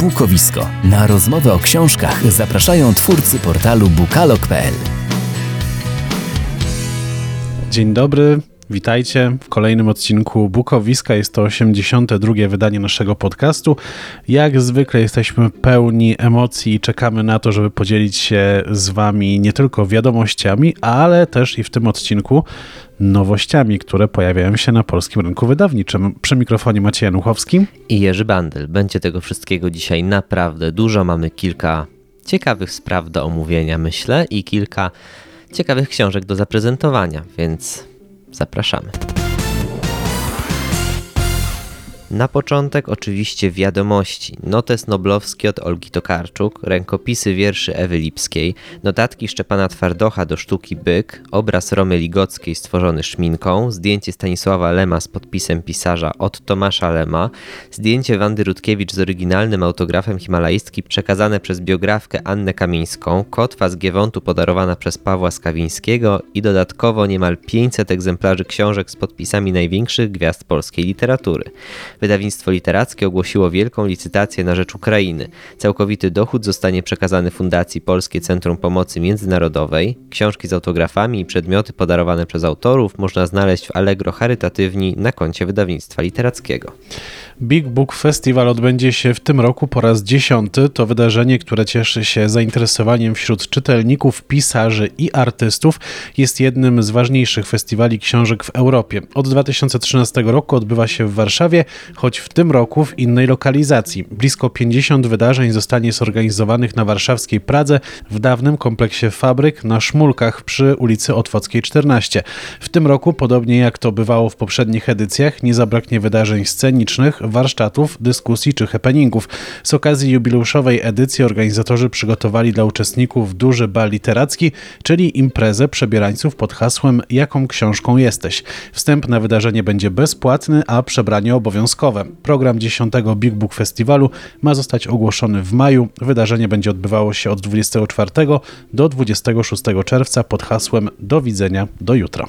Bukowisko. Na rozmowę o książkach zapraszają twórcy portalu bukalog.pl. Dzień dobry, witajcie w kolejnym odcinku Bukowiska. Jest to 82. wydanie naszego podcastu. Jak zwykle jesteśmy pełni emocji i czekamy na to, żeby podzielić się z Wami nie tylko wiadomościami, ale też i w tym odcinku nowościami, które pojawiają się na polskim rynku wydawniczym. Przy mikrofonie Maciej Januchowski i Jerzy Bandel. Będzie tego wszystkiego dzisiaj naprawdę dużo. Mamy kilka ciekawych spraw do omówienia, myślę, i kilka ciekawych książek do zaprezentowania, więc zapraszamy. Na początek oczywiście wiadomości. Notes noblowskie od Olgi Tokarczuk, rękopisy wierszy Ewy Lipskiej, notatki Szczepana Twardocha do sztuki Byk, obraz Romy Ligockiej stworzony szminką, zdjęcie Stanisława Lema z podpisem pisarza od Tomasza Lema, zdjęcie Wandy Rutkiewicz z oryginalnym autografem himalaistki przekazane przez biografkę Annę Kamińską, kotwa z Giewontu podarowana przez Pawła Skawińskiego i dodatkowo niemal 500 egzemplarzy książek z podpisami największych gwiazd polskiej literatury. Wydawnictwo literackie ogłosiło wielką licytację na rzecz Ukrainy. Całkowity dochód zostanie przekazany Fundacji Polskie Centrum Pomocy Międzynarodowej. Książki z autografami i przedmioty podarowane przez autorów można znaleźć w Allegro Charytatywni na koncie wydawnictwa literackiego. Big Book Festival odbędzie się w tym roku po raz dziesiąty. To wydarzenie, które cieszy się zainteresowaniem wśród czytelników, pisarzy i artystów. Jest jednym z ważniejszych festiwali książek w Europie. Od 2013 roku odbywa się w Warszawie, choć w tym roku w innej lokalizacji. Blisko 50 wydarzeń zostanie zorganizowanych na warszawskiej Pradze w dawnym kompleksie fabryk na Szmulkach przy ulicy Otwockiej 14. W tym roku, podobnie jak to bywało w poprzednich edycjach, nie zabraknie wydarzeń scenicznych, warsztatów, dyskusji czy happeningów. Z okazji jubileuszowej edycji organizatorzy przygotowali dla uczestników duży bal literacki, czyli imprezę przebierańców pod hasłem Jaką książką jesteś. Wstęp na wydarzenie będzie bezpłatny, a przebranie obowiązkowe. Program 10 Big Book Festiwalu ma zostać ogłoszony w maju. Wydarzenie będzie odbywało się od 24 do 26 czerwca pod hasłem Do widzenia do jutra.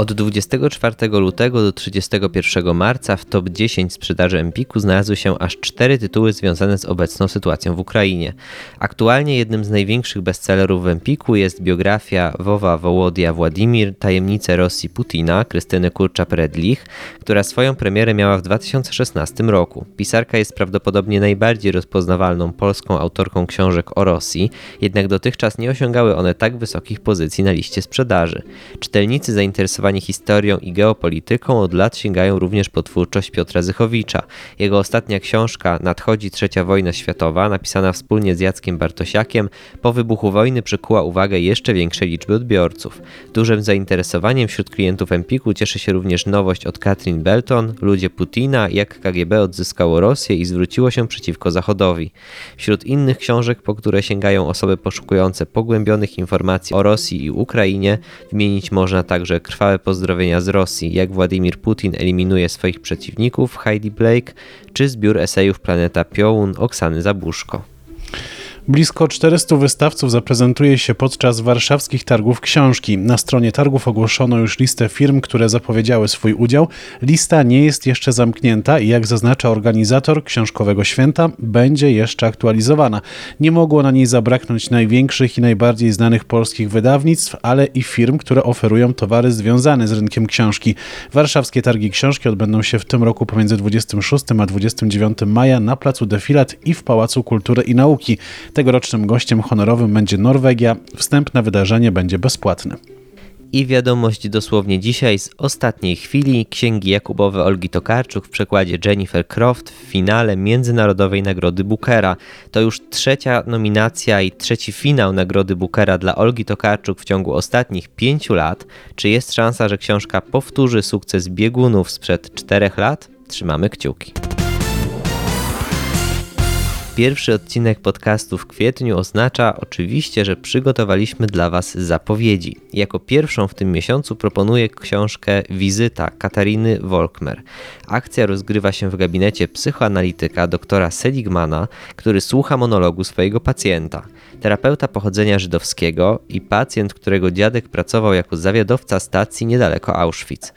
Od 24 lutego do 31 marca w top 10 sprzedaży Empiku znalazły się aż cztery tytuły związane z obecną sytuacją w Ukrainie. Aktualnie jednym z największych bestsellerów w Empiku jest biografia Wowa Wołodia Władimir Tajemnice Rosji Putina Krystyny Kurcza-Predlich, która swoją premierę miała w 2016 roku. Pisarka jest prawdopodobnie najbardziej rozpoznawalną polską autorką książek o Rosji, jednak dotychczas nie osiągały one tak wysokich pozycji na liście sprzedaży. Czytelnicy zainteresowani historią i geopolityką od lat sięgają również po twórczość Piotra Zychowicza. Jego ostatnia książka Nadchodzi trzecia wojna światowa, napisana wspólnie z Jackiem Bartosiakiem, po wybuchu wojny przykuła uwagę jeszcze większej liczby odbiorców. Dużym zainteresowaniem wśród klientów Empiku cieszy się również nowość od Katrin Belton, Ludzie Putina, jak KGB odzyskało Rosję i zwróciło się przeciwko Zachodowi. Wśród innych książek, po które sięgają osoby poszukujące pogłębionych informacji o Rosji i Ukrainie, wymienić można także Krwawe pozdrowienia z Rosji, jak Władimir Putin eliminuje swoich przeciwników Heidi Blake, czy zbiór esejów Planeta Piołun Oksany Zabuszko. Blisko 400 wystawców zaprezentuje się podczas warszawskich targów książki. Na stronie targów ogłoszono już listę firm, które zapowiedziały swój udział. Lista nie jest jeszcze zamknięta i jak zaznacza organizator książkowego święta, będzie jeszcze aktualizowana. Nie mogło na niej zabraknąć największych i najbardziej znanych polskich wydawnictw, ale i firm, które oferują towary związane z rynkiem książki. Warszawskie targi książki odbędą się w tym roku pomiędzy 26 a 29 maja na placu Defilat i w Pałacu Kultury i Nauki. Tegorocznym gościem honorowym będzie Norwegia. Wstęp na wydarzenie będzie bezpłatny. I wiadomość dosłownie dzisiaj z ostatniej chwili. Księgi Jakubowe Olgi Tokarczuk w przekładzie Jennifer Croft w finale Międzynarodowej Nagrody Bookera. To już trzecia nominacja i trzeci finał Nagrody Bookera dla Olgi Tokarczuk w ciągu ostatnich pięciu lat. Czy jest szansa, że książka powtórzy sukces biegunów sprzed czterech lat? Trzymamy kciuki. Pierwszy odcinek podcastu w kwietniu oznacza oczywiście, że przygotowaliśmy dla Was zapowiedzi. Jako pierwszą w tym miesiącu proponuję książkę Wizyta Katariny Wolkmer. Akcja rozgrywa się w gabinecie psychoanalityka doktora Seligmana, który słucha monologu swojego pacjenta. Terapeuta pochodzenia żydowskiego i pacjent, którego dziadek pracował jako zawiadowca stacji niedaleko Auschwitz.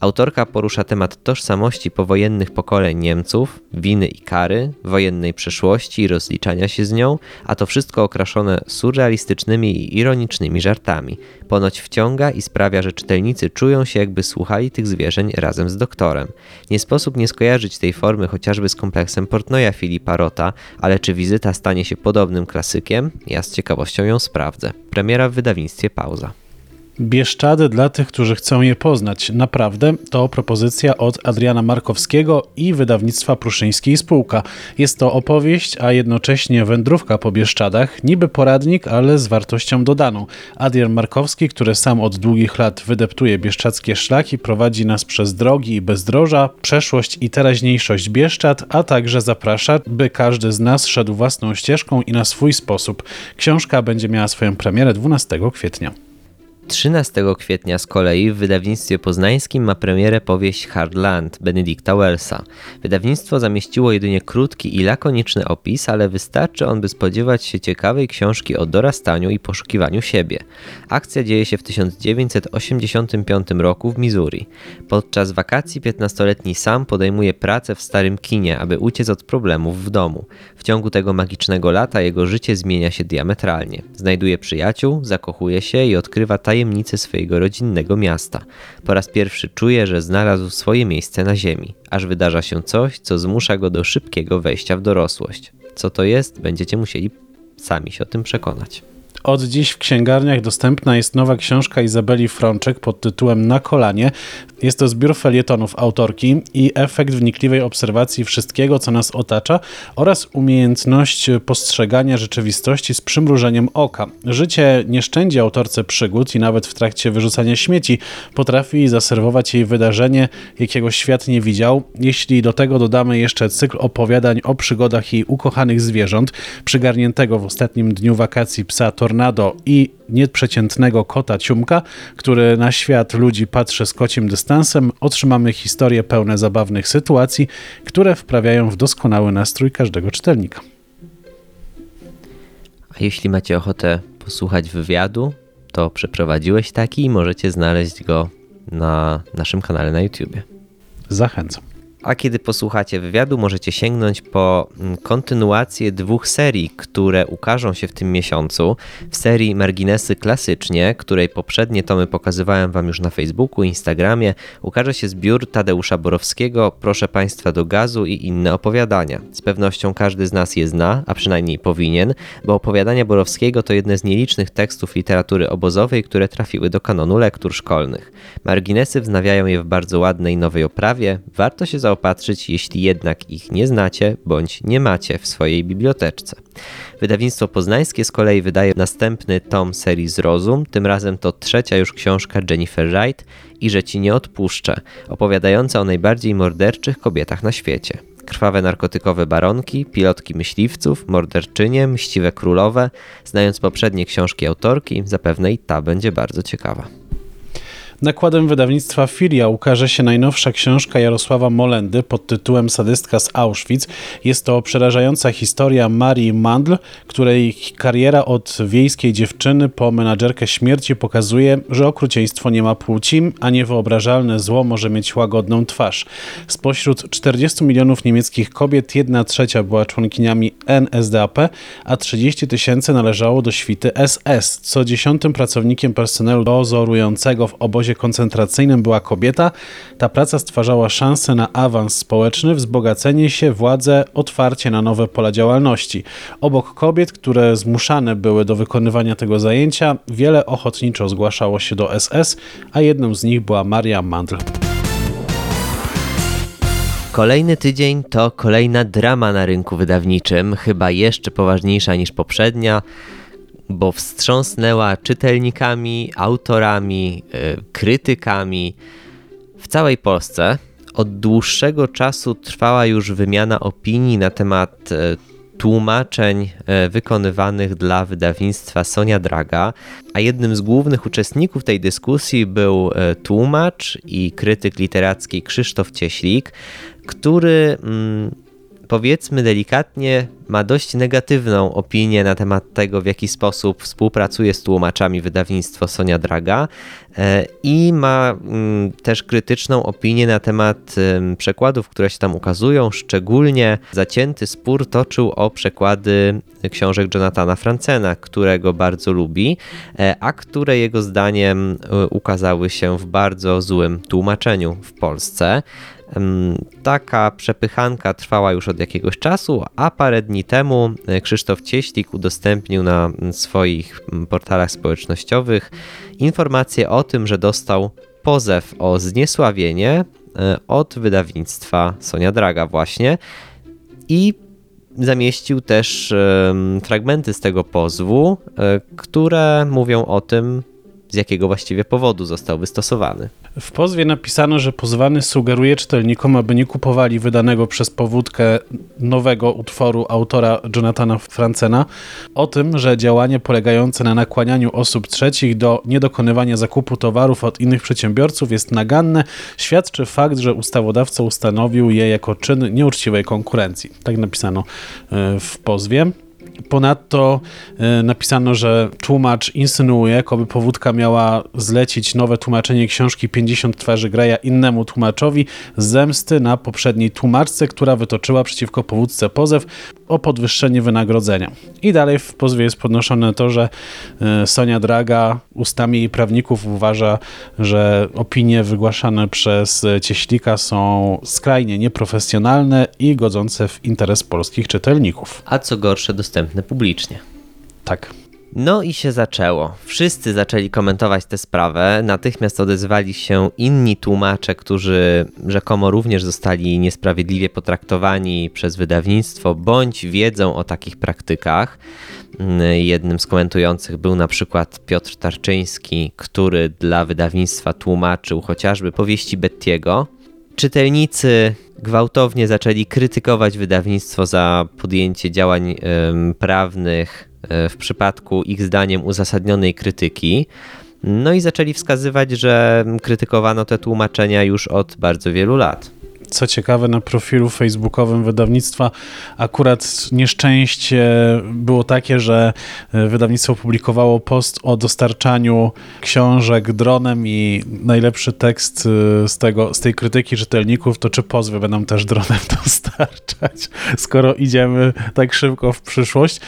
Autorka porusza temat tożsamości powojennych pokoleń Niemców, winy i kary, wojennej przeszłości i rozliczania się z nią, a to wszystko okraszone surrealistycznymi i ironicznymi żartami. Ponoć wciąga i sprawia, że czytelnicy czują się jakby słuchali tych zwierzeń razem z doktorem. Nie sposób nie skojarzyć tej formy chociażby z kompleksem Portnoja Filipa Rota, ale czy wizyta stanie się podobnym klasykiem? Ja z ciekawością ją sprawdzę. Premiera w wydawnictwie Pauza. Bieszczady dla tych, którzy chcą je poznać. Naprawdę to propozycja od Adriana Markowskiego i wydawnictwa Pruszyńskiej Spółka. Jest to opowieść, a jednocześnie wędrówka po Bieszczadach, niby poradnik, ale z wartością dodaną. Adrian Markowski, który sam od długich lat wydeptuje bieszczadzkie szlaki, prowadzi nas przez drogi i bezdroża, przeszłość i teraźniejszość Bieszczad, a także zaprasza, by każdy z nas szedł własną ścieżką i na swój sposób. Książka będzie miała swoją premierę 12 kwietnia. 13 kwietnia z kolei w wydawnictwie poznańskim ma premierę powieść Hardland Benedicta Wellsa. Wydawnictwo zamieściło jedynie krótki i lakoniczny opis, ale wystarczy on, by spodziewać się ciekawej książki o dorastaniu i poszukiwaniu siebie. Akcja dzieje się w 1985 roku w Missouri. Podczas wakacji 15-letni Sam podejmuje pracę w starym kinie, aby uciec od problemów w domu. W ciągu tego magicznego lata jego życie zmienia się diametralnie. Znajduje przyjaciół, zakochuje się i odkrywa tajemnice tajemnice swojego rodzinnego miasta. Po raz pierwszy czuje, że znalazł swoje miejsce na ziemi, aż wydarza się coś, co zmusza go do szybkiego wejścia w dorosłość. Co to jest, będziecie musieli sami się o tym przekonać. Od dziś w księgarniach dostępna jest nowa książka Izabeli Frączek pod tytułem Na kolanie. Jest to zbiór felietonów autorki i efekt wnikliwej obserwacji wszystkiego, co nas otacza oraz umiejętność postrzegania rzeczywistości z przymrużeniem oka. Życie nie szczędzi autorce przygód i nawet w trakcie wyrzucania śmieci potrafi zaserwować jej wydarzenie, jakiego świat nie widział. Jeśli do tego dodamy jeszcze cykl opowiadań o przygodach jej ukochanych zwierząt, przygarniętego w ostatnim dniu wakacji psa Tornado i nieprzeciętnego kota Ciumka, który na świat ludzi patrzy z kocim dystansem, otrzymamy historie pełne zabawnych sytuacji, które wprawiają w doskonały nastrój każdego czytelnika. A jeśli macie ochotę posłuchać wywiadu, to przeprowadziłeś taki i możecie znaleźć go na naszym kanale na YouTube. Zachęcam. A kiedy posłuchacie wywiadu, możecie sięgnąć po mm, kontynuację dwóch serii, które ukażą się w tym miesiącu. W serii Marginesy Klasycznie, której poprzednie tomy pokazywałem Wam już na Facebooku, Instagramie, ukaże się zbiór Tadeusza Borowskiego Proszę Państwa do gazu i inne opowiadania. Z pewnością każdy z nas je zna, a przynajmniej powinien, bo opowiadania Borowskiego to jedne z nielicznych tekstów literatury obozowej, które trafiły do kanonu lektur szkolnych. Marginesy wznawiają je w bardzo ładnej nowej oprawie. Warto się zaopatrzyć, jeśli jednak ich nie znacie bądź nie macie w swojej biblioteczce. Wydawnictwo poznańskie z kolei wydaje następny tom serii Zrozum, tym razem to trzecia już książka Jennifer Wright i że ci nie odpuszczę, opowiadająca o najbardziej morderczych kobietach na świecie krwawe narkotykowe baronki, pilotki myśliwców, morderczynie, mściwe królowe. Znając poprzednie książki autorki, zapewne i ta będzie bardzo ciekawa. Nakładem wydawnictwa Filia ukaże się najnowsza książka Jarosława Molendy pod tytułem Sadystka z Auschwitz. Jest to przerażająca historia Marii Mandl, której kariera od wiejskiej dziewczyny po menadżerkę śmierci pokazuje, że okrucieństwo nie ma płci, a niewyobrażalne zło może mieć łagodną twarz. Spośród 40 milionów niemieckich kobiet, jedna trzecia była członkiniami NSDAP, a 30 tysięcy należało do świty SS. Co dziesiątym pracownikiem personelu dozorującego w obozie obozie koncentracyjnym była kobieta, ta praca stwarzała szansę na awans społeczny, wzbogacenie się, władzę, otwarcie na nowe pola działalności. Obok kobiet, które zmuszane były do wykonywania tego zajęcia, wiele ochotniczo zgłaszało się do SS, a jedną z nich była Maria Mandl. Kolejny tydzień to kolejna drama na rynku wydawniczym, chyba jeszcze poważniejsza niż poprzednia bo wstrząsnęła czytelnikami, autorami, e, krytykami w całej Polsce. Od dłuższego czasu trwała już wymiana opinii na temat e, tłumaczeń e, wykonywanych dla wydawnictwa Sonia Draga, a jednym z głównych uczestników tej dyskusji był tłumacz i krytyk literacki Krzysztof Cieślik, który mm, powiedzmy delikatnie, ma dość negatywną opinię na temat tego, w jaki sposób współpracuje z tłumaczami wydawnictwo Sonia Draga e, i ma mm, też krytyczną opinię na temat przekładów, które się tam ukazują. Szczególnie zacięty spór toczył o przekłady książek Jonathana Francena, którego bardzo lubi, e, a które jego zdaniem e, ukazały się w bardzo złym tłumaczeniu w Polsce. Taka przepychanka trwała już od jakiegoś czasu, a parę dni temu e, Krzysztof Cieślik udostępnił na swoich portalach społecznościowych informację o tym, że dostał pozew o zniesławienie e, od wydawnictwa Sonia Draga właśnie i zamieścił też fragmenty z tego pozwu, e, które mówią o tym, z jakiego właściwie powodu został wystosowany. W pozwie napisano, że pozwany sugeruje czytelnikom, aby nie kupowali wydanego przez powódkę nowego utworu autora Jonathana Francena, o tym, że działanie polegające na nakłanianiu osób trzecich do niedokonywania zakupu towarów od innych przedsiębiorców jest naganne, świadczy fakt, że ustawodawca ustanowił je jako czyn nieuczciwej konkurencji. Tak napisano e, w pozwie. Ponadto e, napisano, że tłumacz insynuuje, jakoby powódka miała zlecić nowe tłumaczenie książki 50 twarzy Greja innemu tłumaczowi z zemsty na poprzedniej tłumaczce, która wytoczyła przeciwko powódce pozew o podwyższenie wynagrodzenia. I dalej w pozwie jest podnoszone to, że e, Sonia Draga ustami jej prawników uważa, że opinie wygłaszane przez Cieślika są skrajnie nieprofesjonalne i godzące w interes polskich czytelników. A co gorsze, dostępne publicznie. Tak. No i się zaczęło. Wszyscy zaczęli komentować tę sprawę. Natychmiast odezwali się inni tłumacze, którzy rzekomo również zostali niesprawiedliwie potraktowani przez wydawnictwo, bądź wiedzą o takich praktykach. Jednym z komentujących był na przykład Piotr Tarczyński, który dla wydawnictwa tłumaczył chociażby powieści Bettiego. Czytelnicy gwałtownie zaczęli krytykować wydawnictwo za podjęcie działań prawnych E, w przypadku ich zdaniem uzasadnionej krytyki. No i zaczęli wskazywać, że krytykowano te tłumaczenia już od bardzo wielu lat. Co ciekawe, na profilu facebookowym wydawnictwa akurat nieszczęście było takie, że e, wydawnictwo publikowało post o dostarczaniu książek dronem i najlepszy tekst e, z, tego, z tej krytyki czytelników to czy pozwy będą też dronem dostarczać, skoro idziemy tak szybko w przyszłość.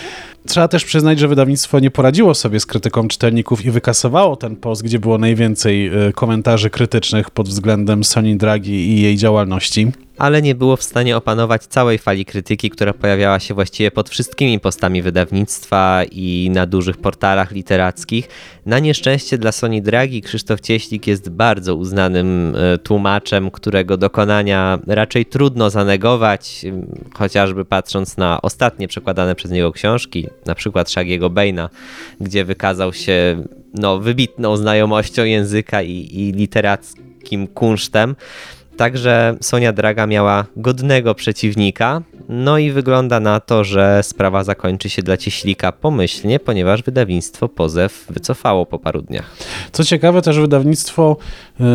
Trzeba też przyznać, że wydawnictwo nie poradziło sobie z krytyką czytelników i wykasowało ten post, gdzie było najwięcej e, komentarzy krytycznych pod względem Sony Dragi i jej działalności ale nie było w stanie opanować całej fali krytyki, która pojawiała się właściwie pod wszystkimi postami wydawnictwa i na dużych portalach literackich. Na nieszczęście dla Sony Dragi Krzysztof Cieślik jest bardzo uznanym e, tłumaczem, którego dokonania raczej trudno zanegować, chociażby patrząc na ostatnie przekładane przez niego książki, na przykład Shagiego Baina, gdzie wykazał się no, wybitną znajomością języka i, i literackim kunsztem. Także Sonia Draga miała godnego przeciwnika, no i wygląda na to, że sprawa zakończy się dla Cieślika pomyślnie, ponieważ wydawnictwo pozew wycofało po paru dniach. Co ciekawe, też wydawnictwo yy,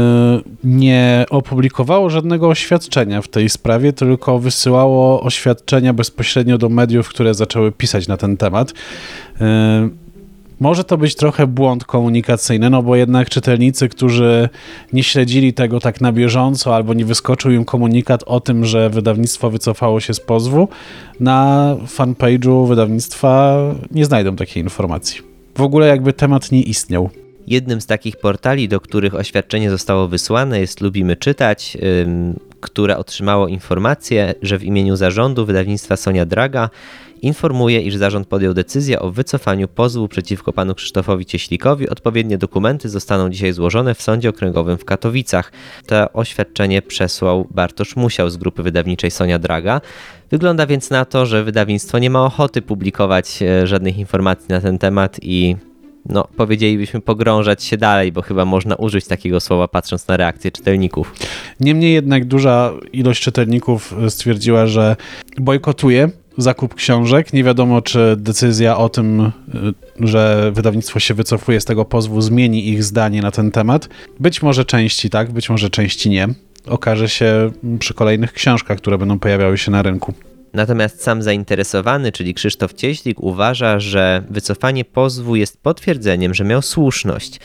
nie opublikowało żadnego oświadczenia w tej sprawie, tylko wysyłało oświadczenia bezpośrednio do mediów, które zaczęły pisać na ten temat. Może to być trochę błąd komunikacyjny, no bo jednak czytelnicy, którzy nie śledzili tego tak na bieżąco albo nie wyskoczył im komunikat o tym, że wydawnictwo wycofało się z pozwu, na fanpage'u wydawnictwa nie znajdą takiej informacji. W ogóle jakby temat nie istniał. Jednym z takich portali, do których oświadczenie zostało wysłane jest Lubimy Czytać, które otrzymało informację, że w imieniu zarządu wydawnictwa Sonia Draga informuje, iż zarząd podjął decyzję o wycofaniu pozwu przeciwko panu Krzysztofowi Cieślikowi. Odpowiednie dokumenty zostaną dzisiaj złożone w Sądzie Okręgowym w Katowicach. To oświadczenie przesłał Bartosz Musiał z grupy wydawniczej Sonia Draga. Wygląda więc na to, że wydawnictwo nie ma ochoty publikować e, żadnych informacji na ten temat i no, powiedzielibyśmy pogrążać się dalej, bo chyba można użyć takiego słowa patrząc na reakcję czytelników. Niemniej jednak duża ilość czytelników stwierdziła, że bojkotuje zakup książek. Nie wiadomo, czy decyzja o tym, y, że wydawnictwo się wycofuje z tego pozwu, zmieni ich zdanie na ten temat. Być może części tak, być może części nie. Okaże się przy kolejnych książkach, które będą pojawiały się na rynku. Natomiast sam zainteresowany, czyli Krzysztof Cieślik, uważa, że wycofanie pozwu jest potwierdzeniem, że miał słuszność.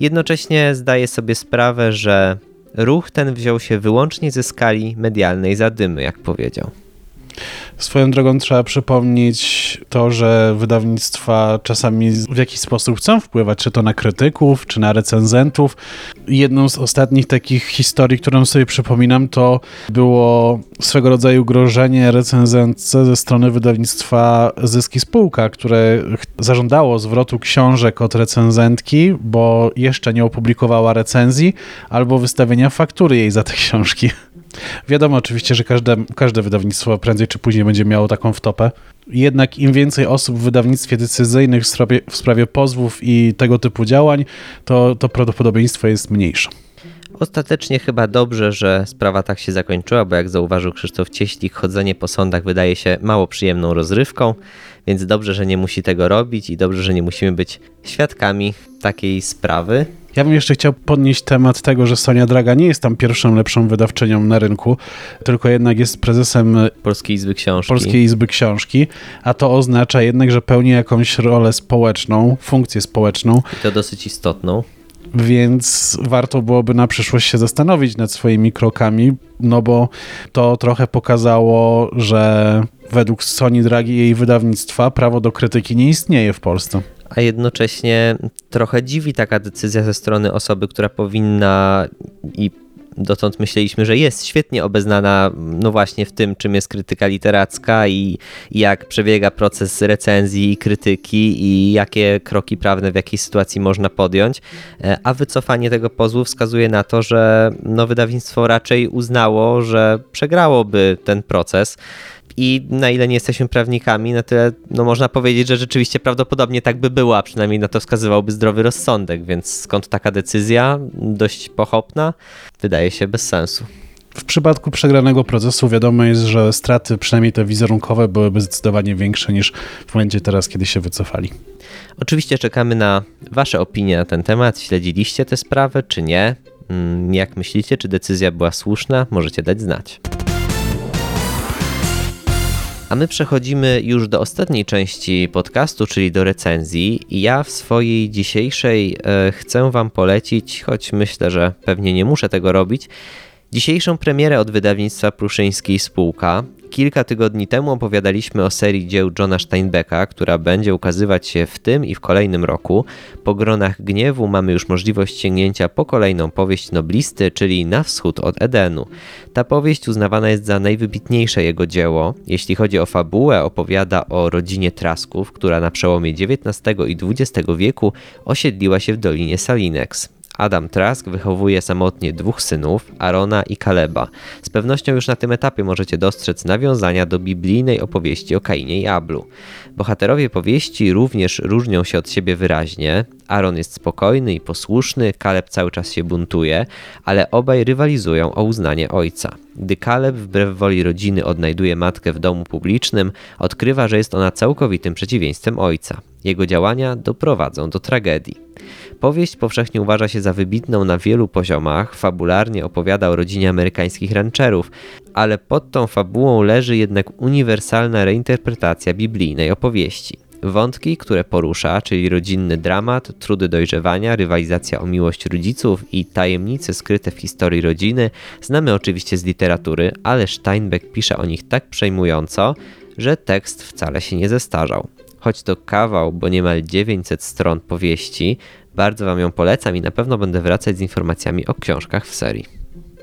Jednocześnie zdaje sobie sprawę, że ruch ten wziął się wyłącznie ze skali medialnej zadymy, jak powiedział. Swoją drogą trzeba przypomnieć to, że wydawnictwa czasami w jakiś sposób chcą wpływać, czy to na krytyków, czy na recenzentów. Jedną z ostatnich takich historii, którą sobie przypominam, to było swego rodzaju grożenie recenzentce ze strony wydawnictwa Zyski Spółka, które zażądało zwrotu książek od recenzentki, bo jeszcze nie opublikowała recenzji, albo wystawienia faktury jej za te książki. Wiadomo oczywiście, że każde, każde wydawnictwo prędzej czy później będzie miało taką wtopę. Jednak im więcej osób w wydawnictwie decyzyjnych w sprawie, w sprawie pozwów i tego typu działań, to, to prawdopodobieństwo jest mniejsze. Ostatecznie chyba dobrze, że sprawa tak się zakończyła, bo jak zauważył Krzysztof Cieślik, chodzenie po sądach wydaje się mało przyjemną rozrywką, więc dobrze, że nie musi tego robić i dobrze, że nie musimy być świadkami takiej sprawy. Ja bym jeszcze chciał podnieść temat tego, że Sonia Draga nie jest tam pierwszą lepszą wydawczynią na rynku, tylko jednak jest prezesem Polskiej Izby Książki. Polskiej Izby Książki, a to oznacza jednak, że pełni jakąś rolę społeczną, funkcję społeczną. I to dosyć istotną. Więc warto byłoby na przyszłość się zastanowić nad swoimi krokami, no bo to trochę pokazało, że według Sony Dragi i jej wydawnictwa prawo do krytyki nie istnieje w Polsce a jednocześnie trochę dziwi taka decyzja ze strony osoby, która powinna i dotąd myśleliśmy, że jest świetnie obeznana, no właśnie w tym, czym jest krytyka literacka i, jak przebiega proces recenzji i krytyki i jakie kroki prawne w jakiej sytuacji można podjąć, e, a wycofanie tego pozwu wskazuje na to, że no, wydawnictwo raczej uznało, że przegrałoby ten proces i na ile nie jesteśmy prawnikami, na tyle no, można powiedzieć, że rzeczywiście prawdopodobnie tak by było, a przynajmniej na to wskazywałby zdrowy rozsądek, więc skąd taka decyzja, dość pochopna, wydaje się bez sensu. W przypadku przegranego procesu wiadomo jest, że straty, przynajmniej te wizerunkowe, byłyby zdecydowanie większe niż w momencie teraz, kiedy się wycofali. Oczywiście czekamy na Wasze opinie na ten temat. Śledziliście tę sprawę, czy nie? Mm, jak myślicie, czy decyzja była słuszna? Możecie dać znać. A my przechodzimy już do ostatniej części podcastu, czyli do recenzji. I ja w swojej dzisiejszej e, chcę Wam polecić, choć myślę, że pewnie nie muszę tego robić, dzisiejszą premierę od wydawnictwa Pruszyńskiej Spółka. Kilka tygodni temu opowiadaliśmy o serii dzieł Johna Steinbecka, która będzie ukazywać się w tym i w kolejnym roku. Po Gronach Gniewu mamy już możliwość sięgnięcia po kolejną powieść noblisty, czyli Na wschód od Edenu. Ta powieść uznawana jest za najwybitniejsze jego dzieło. Jeśli chodzi o fabułę, opowiada o rodzinie Trasków, która na przełomie XIX i XX wieku osiedliła się w Dolinie Salinex. Adam Trask wychowuje samotnie dwóch synów, Arona i Kaleba. Z pewnością już na tym etapie możecie dostrzec nawiązania do biblijnej opowieści o Kainie i Ablu. Bohaterowie powieści również różnią się od siebie wyraźnie. Aaron jest spokojny i posłuszny, Kaleb cały czas się buntuje, ale obaj rywalizują o uznanie ojca. Gdy Kaleb wbrew woli rodziny odnajduje matkę w domu publicznym, odkrywa, że jest ona całkowitym przeciwieństwem ojca. Jego działania doprowadzą do tragedii. Powieść powszechnie uważa się za wybitną na wielu poziomach, fabularnie opowiada o rodzinie amerykańskich rancherów, ale pod tą fabułą leży jednak uniwersalna reinterpretacja biblijnej opowieści. Wątki, które porusza, czyli rodzinny dramat, trudy dojrzewania, rywalizacja o miłość rodziców i tajemnice skryte w historii rodziny, znamy oczywiście z literatury, ale Steinbeck pisze o nich tak przejmująco, że tekst wcale się nie zestarzał. Choć to kawał, bo niemal 900 stron powieści, bardzo Wam ją polecam i na pewno będę wracać z informacjami o książkach w serii.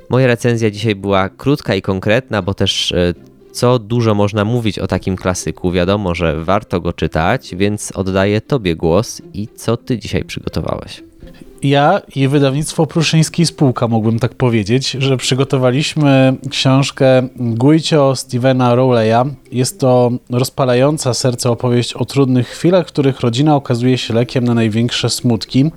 Moja recenzja dzisiaj była krótka i konkretna, bo też e, co dużo można mówić o takim klasyku. Wiadomo, że warto go czytać, więc oddaję Tobie głos i co Ty dzisiaj przygotowałeś ja i wydawnictwo Pruszyński Spółka, mógłbym tak powiedzieć, że przygotowaliśmy książkę Gujcio Stevena Rowleya. Jest to rozpalająca serce opowieść o trudnych chwilach, w których rodzina okazuje się lekiem na największe smutki.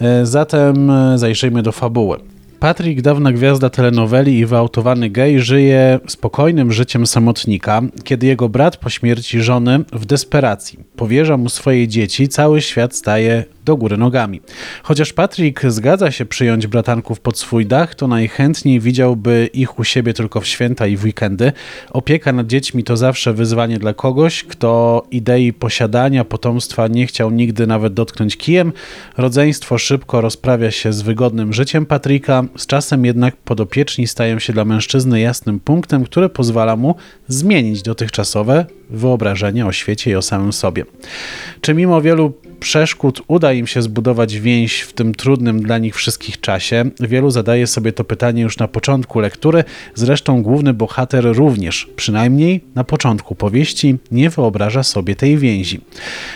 E, zatem zajrzyjmy do fabuły. Patrick, dawna gwiazda telenoweli i wyautowany gej, żyje spokojnym życiem samotnika, kiedy jego brat po śmierci żony w desperacji powierza mu swoje dzieci, cały świat staje do góry nogami. Chociaż Patrick zgadza się przyjąć bratanków pod swój dach, to najchętniej widziałby ich u siebie tylko w święta i w weekendy. Opieka nad dziećmi to zawsze wyzwanie dla kogoś, kto idei posiadania potomstwa nie chciał nigdy nawet dotknąć kijem. Rodzeństwo szybko rozprawia się z wygodnym życiem Patricka, z czasem jednak podopieczni stają się dla mężczyzny jasnym punktem, który pozwala mu zmienić dotychczasowe wyobrażenie o świecie i o samym sobie. Czy mimo wielu przeszkód uda im się zbudować więź w tym trudnym dla nich wszystkich czasie? Wielu zadaje sobie to pytanie już na początku lektury, zresztą główny bohater również, przynajmniej na początku powieści, nie wyobraża sobie tej więzi.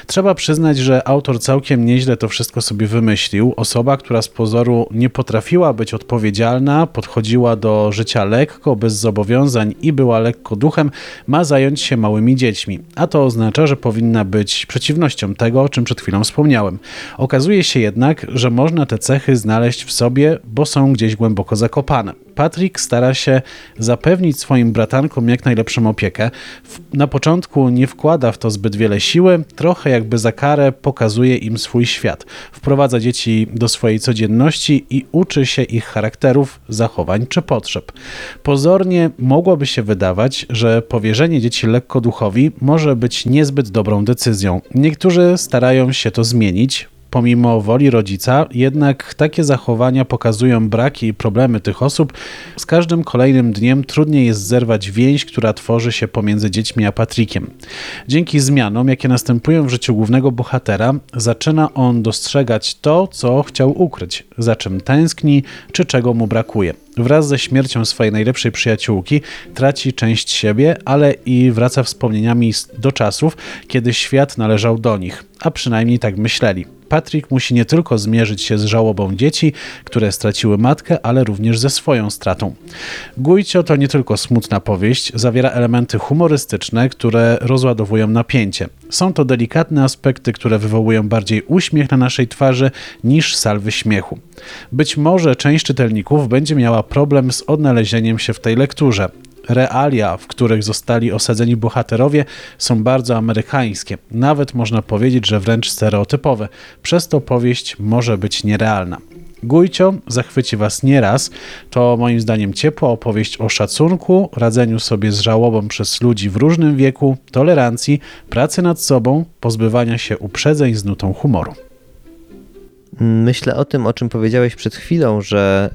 Trzeba przyznać, że autor całkiem nieźle to wszystko sobie wymyślił. Osoba, która z pozoru nie potrafiła być odpowiedzialna, podchodziła do życia lekko, bez zobowiązań i była lekko duchem, ma zająć się małymi dziećmi. A to oznacza, że powinna być przeciwnością tego, o czym przed chwilą wspomniałem. Okazuje się jednak, że można te cechy znaleźć w sobie, bo są gdzieś głęboko zakopane. Patrick stara się zapewnić swoim bratankom jak najlepszą opiekę. Na początku nie wkłada w to zbyt wiele siły, trochę jakby za karę pokazuje im swój świat. Wprowadza dzieci do swojej codzienności i uczy się ich charakterów, zachowań czy potrzeb. Pozornie mogłoby się wydawać, że powierzenie dzieci lekko duchowi może być niezbyt dobrą decyzją. Niektórzy starają się to zmienić, pomimo woli rodzica, jednak takie zachowania pokazują braki i problemy tych osób. Z każdym kolejnym dniem trudniej jest zerwać więź, która tworzy się pomiędzy dziećmi a Patrickiem. Dzięki zmianom, jakie następują w życiu głównego bohatera, zaczyna on dostrzegać to, co chciał ukryć, za czym tęskni, czy czego mu brakuje. Wraz ze śmiercią swojej najlepszej przyjaciółki traci część siebie, ale i wraca wspomnieniami do czasów, kiedy świat należał do nich, a przynajmniej tak myśleli. Patrick musi nie tylko zmierzyć się z żałobą dzieci, które straciły matkę, ale również ze swoją stratą. Gujcio to nie tylko smutna powieść, zawiera elementy humorystyczne, które rozładowują napięcie. Są to delikatne aspekty, które wywołują bardziej uśmiech na naszej twarzy niż salwy śmiechu. Być może część czytelników będzie miała problem z odnalezieniem się w tej lekturze. Realia, w których zostali osadzeni bohaterowie, są bardzo amerykańskie. Nawet można powiedzieć, że wręcz stereotypowe. Przez to powieść może być nierealna. Gujcio zachwyci Was nieraz. To moim zdaniem ciepła opowieść o szacunku, radzeniu sobie z żałobą przez ludzi w różnym wieku, tolerancji, pracy nad sobą, pozbywania się uprzedzeń z nutą humoru. Myślę o tym, o czym powiedziałeś przed chwilą, że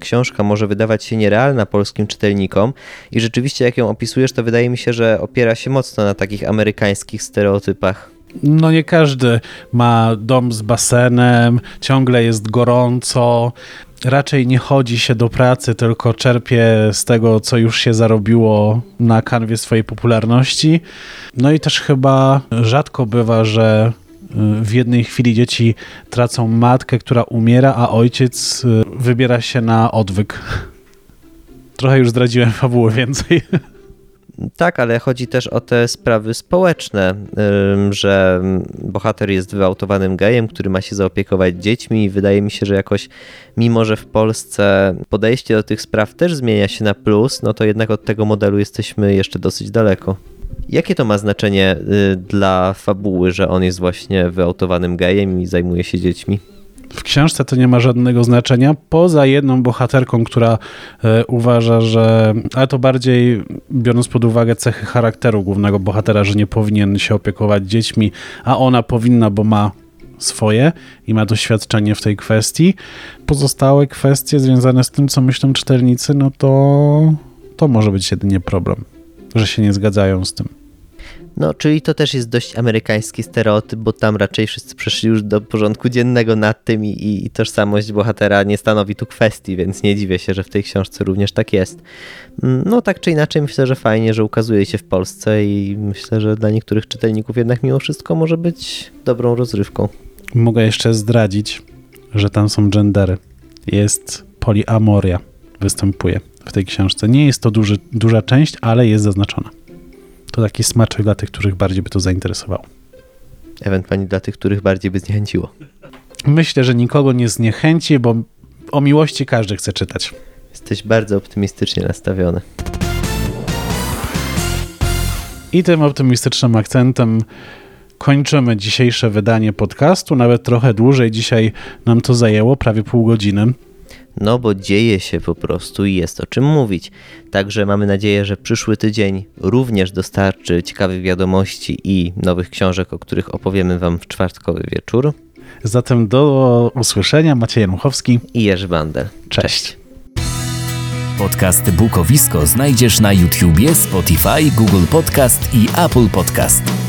książka może wydawać się nierealna polskim czytelnikom i rzeczywiście jak ją opisujesz, to wydaje mi się, że opiera się mocno na takich amerykańskich stereotypach. No nie każdy ma dom z basenem, ciągle jest gorąco, raczej nie chodzi się do pracy, tylko czerpie z tego, co już się zarobiło na kanwie swojej popularności. No i też chyba rzadko bywa, że w jednej chwili dzieci tracą matkę, która umiera, a ojciec y, wybiera się na odwyk. Trochę już zdradziłem fabułę więcej. Tak, ale chodzi też o te sprawy społeczne, że bohater jest wyautowanym gejem, który ma się zaopiekować dziećmi i wydaje mi się, że jakoś, mimo że w Polsce podejście do tych spraw też zmienia się na plus, no to jednak od tego modelu jesteśmy jeszcze dosyć daleko. Jakie to ma znaczenie y, dla fabuły, że on jest właśnie wyautowanym gejem i zajmuje się dziećmi? W książce to nie ma żadnego znaczenia, poza jedną bohaterką, która e, uważa, że, ale to bardziej biorąc pod uwagę cechy charakteru głównego bohatera, że nie powinien się opiekować dziećmi, a ona powinna, bo ma swoje i ma doświadczenie w tej kwestii. Pozostałe kwestie związane z tym, co myślą czytelnicy, no to to może być jedynie problem że się nie zgadzają z tym. No, czyli to też jest dość amerykański stereotyp, bo tam raczej wszyscy przeszli już do porządku dziennego nad tym i, i, tożsamość bohatera nie stanowi tu kwestii, więc nie dziwię się, że w tej książce również tak jest. Mm, no, tak czy inaczej, myślę, że fajnie, że ukazuje się w Polsce i myślę, że dla niektórych czytelników jednak mimo wszystko może być dobrą rozrywką. Mogę jeszcze zdradzić, że tam są gendery. Jest poliamoria, występuje w tej książce. Nie jest to duży, duża część, ale jest zaznaczona. To taki smaczek dla tych, których bardziej by to zainteresowało. Ewentualnie dla tych, których bardziej by zniechęciło. Myślę, że nikogo nie zniechęci, bo o miłości każdy chce czytać. Jesteś bardzo optymistycznie nastawiony. I tym optymistycznym akcentem kończymy dzisiejsze wydanie podcastu. Nawet trochę dłużej dzisiaj nam to zajęło, prawie pół godziny. No bo dzieje się po prostu i jest o czym mówić. Także mamy nadzieję, że przyszły tydzień również dostarczy ciekawych wiadomości i nowych książek, o których opowiemy Wam w czwartkowy wieczór. Zatem do usłyszenia. Maciej Januchowski. I Jerzy Bandel. Cześć. Podcast Bukowisko znajdziesz na YouTubie, Spotify, Google Podcast i Apple Podcast.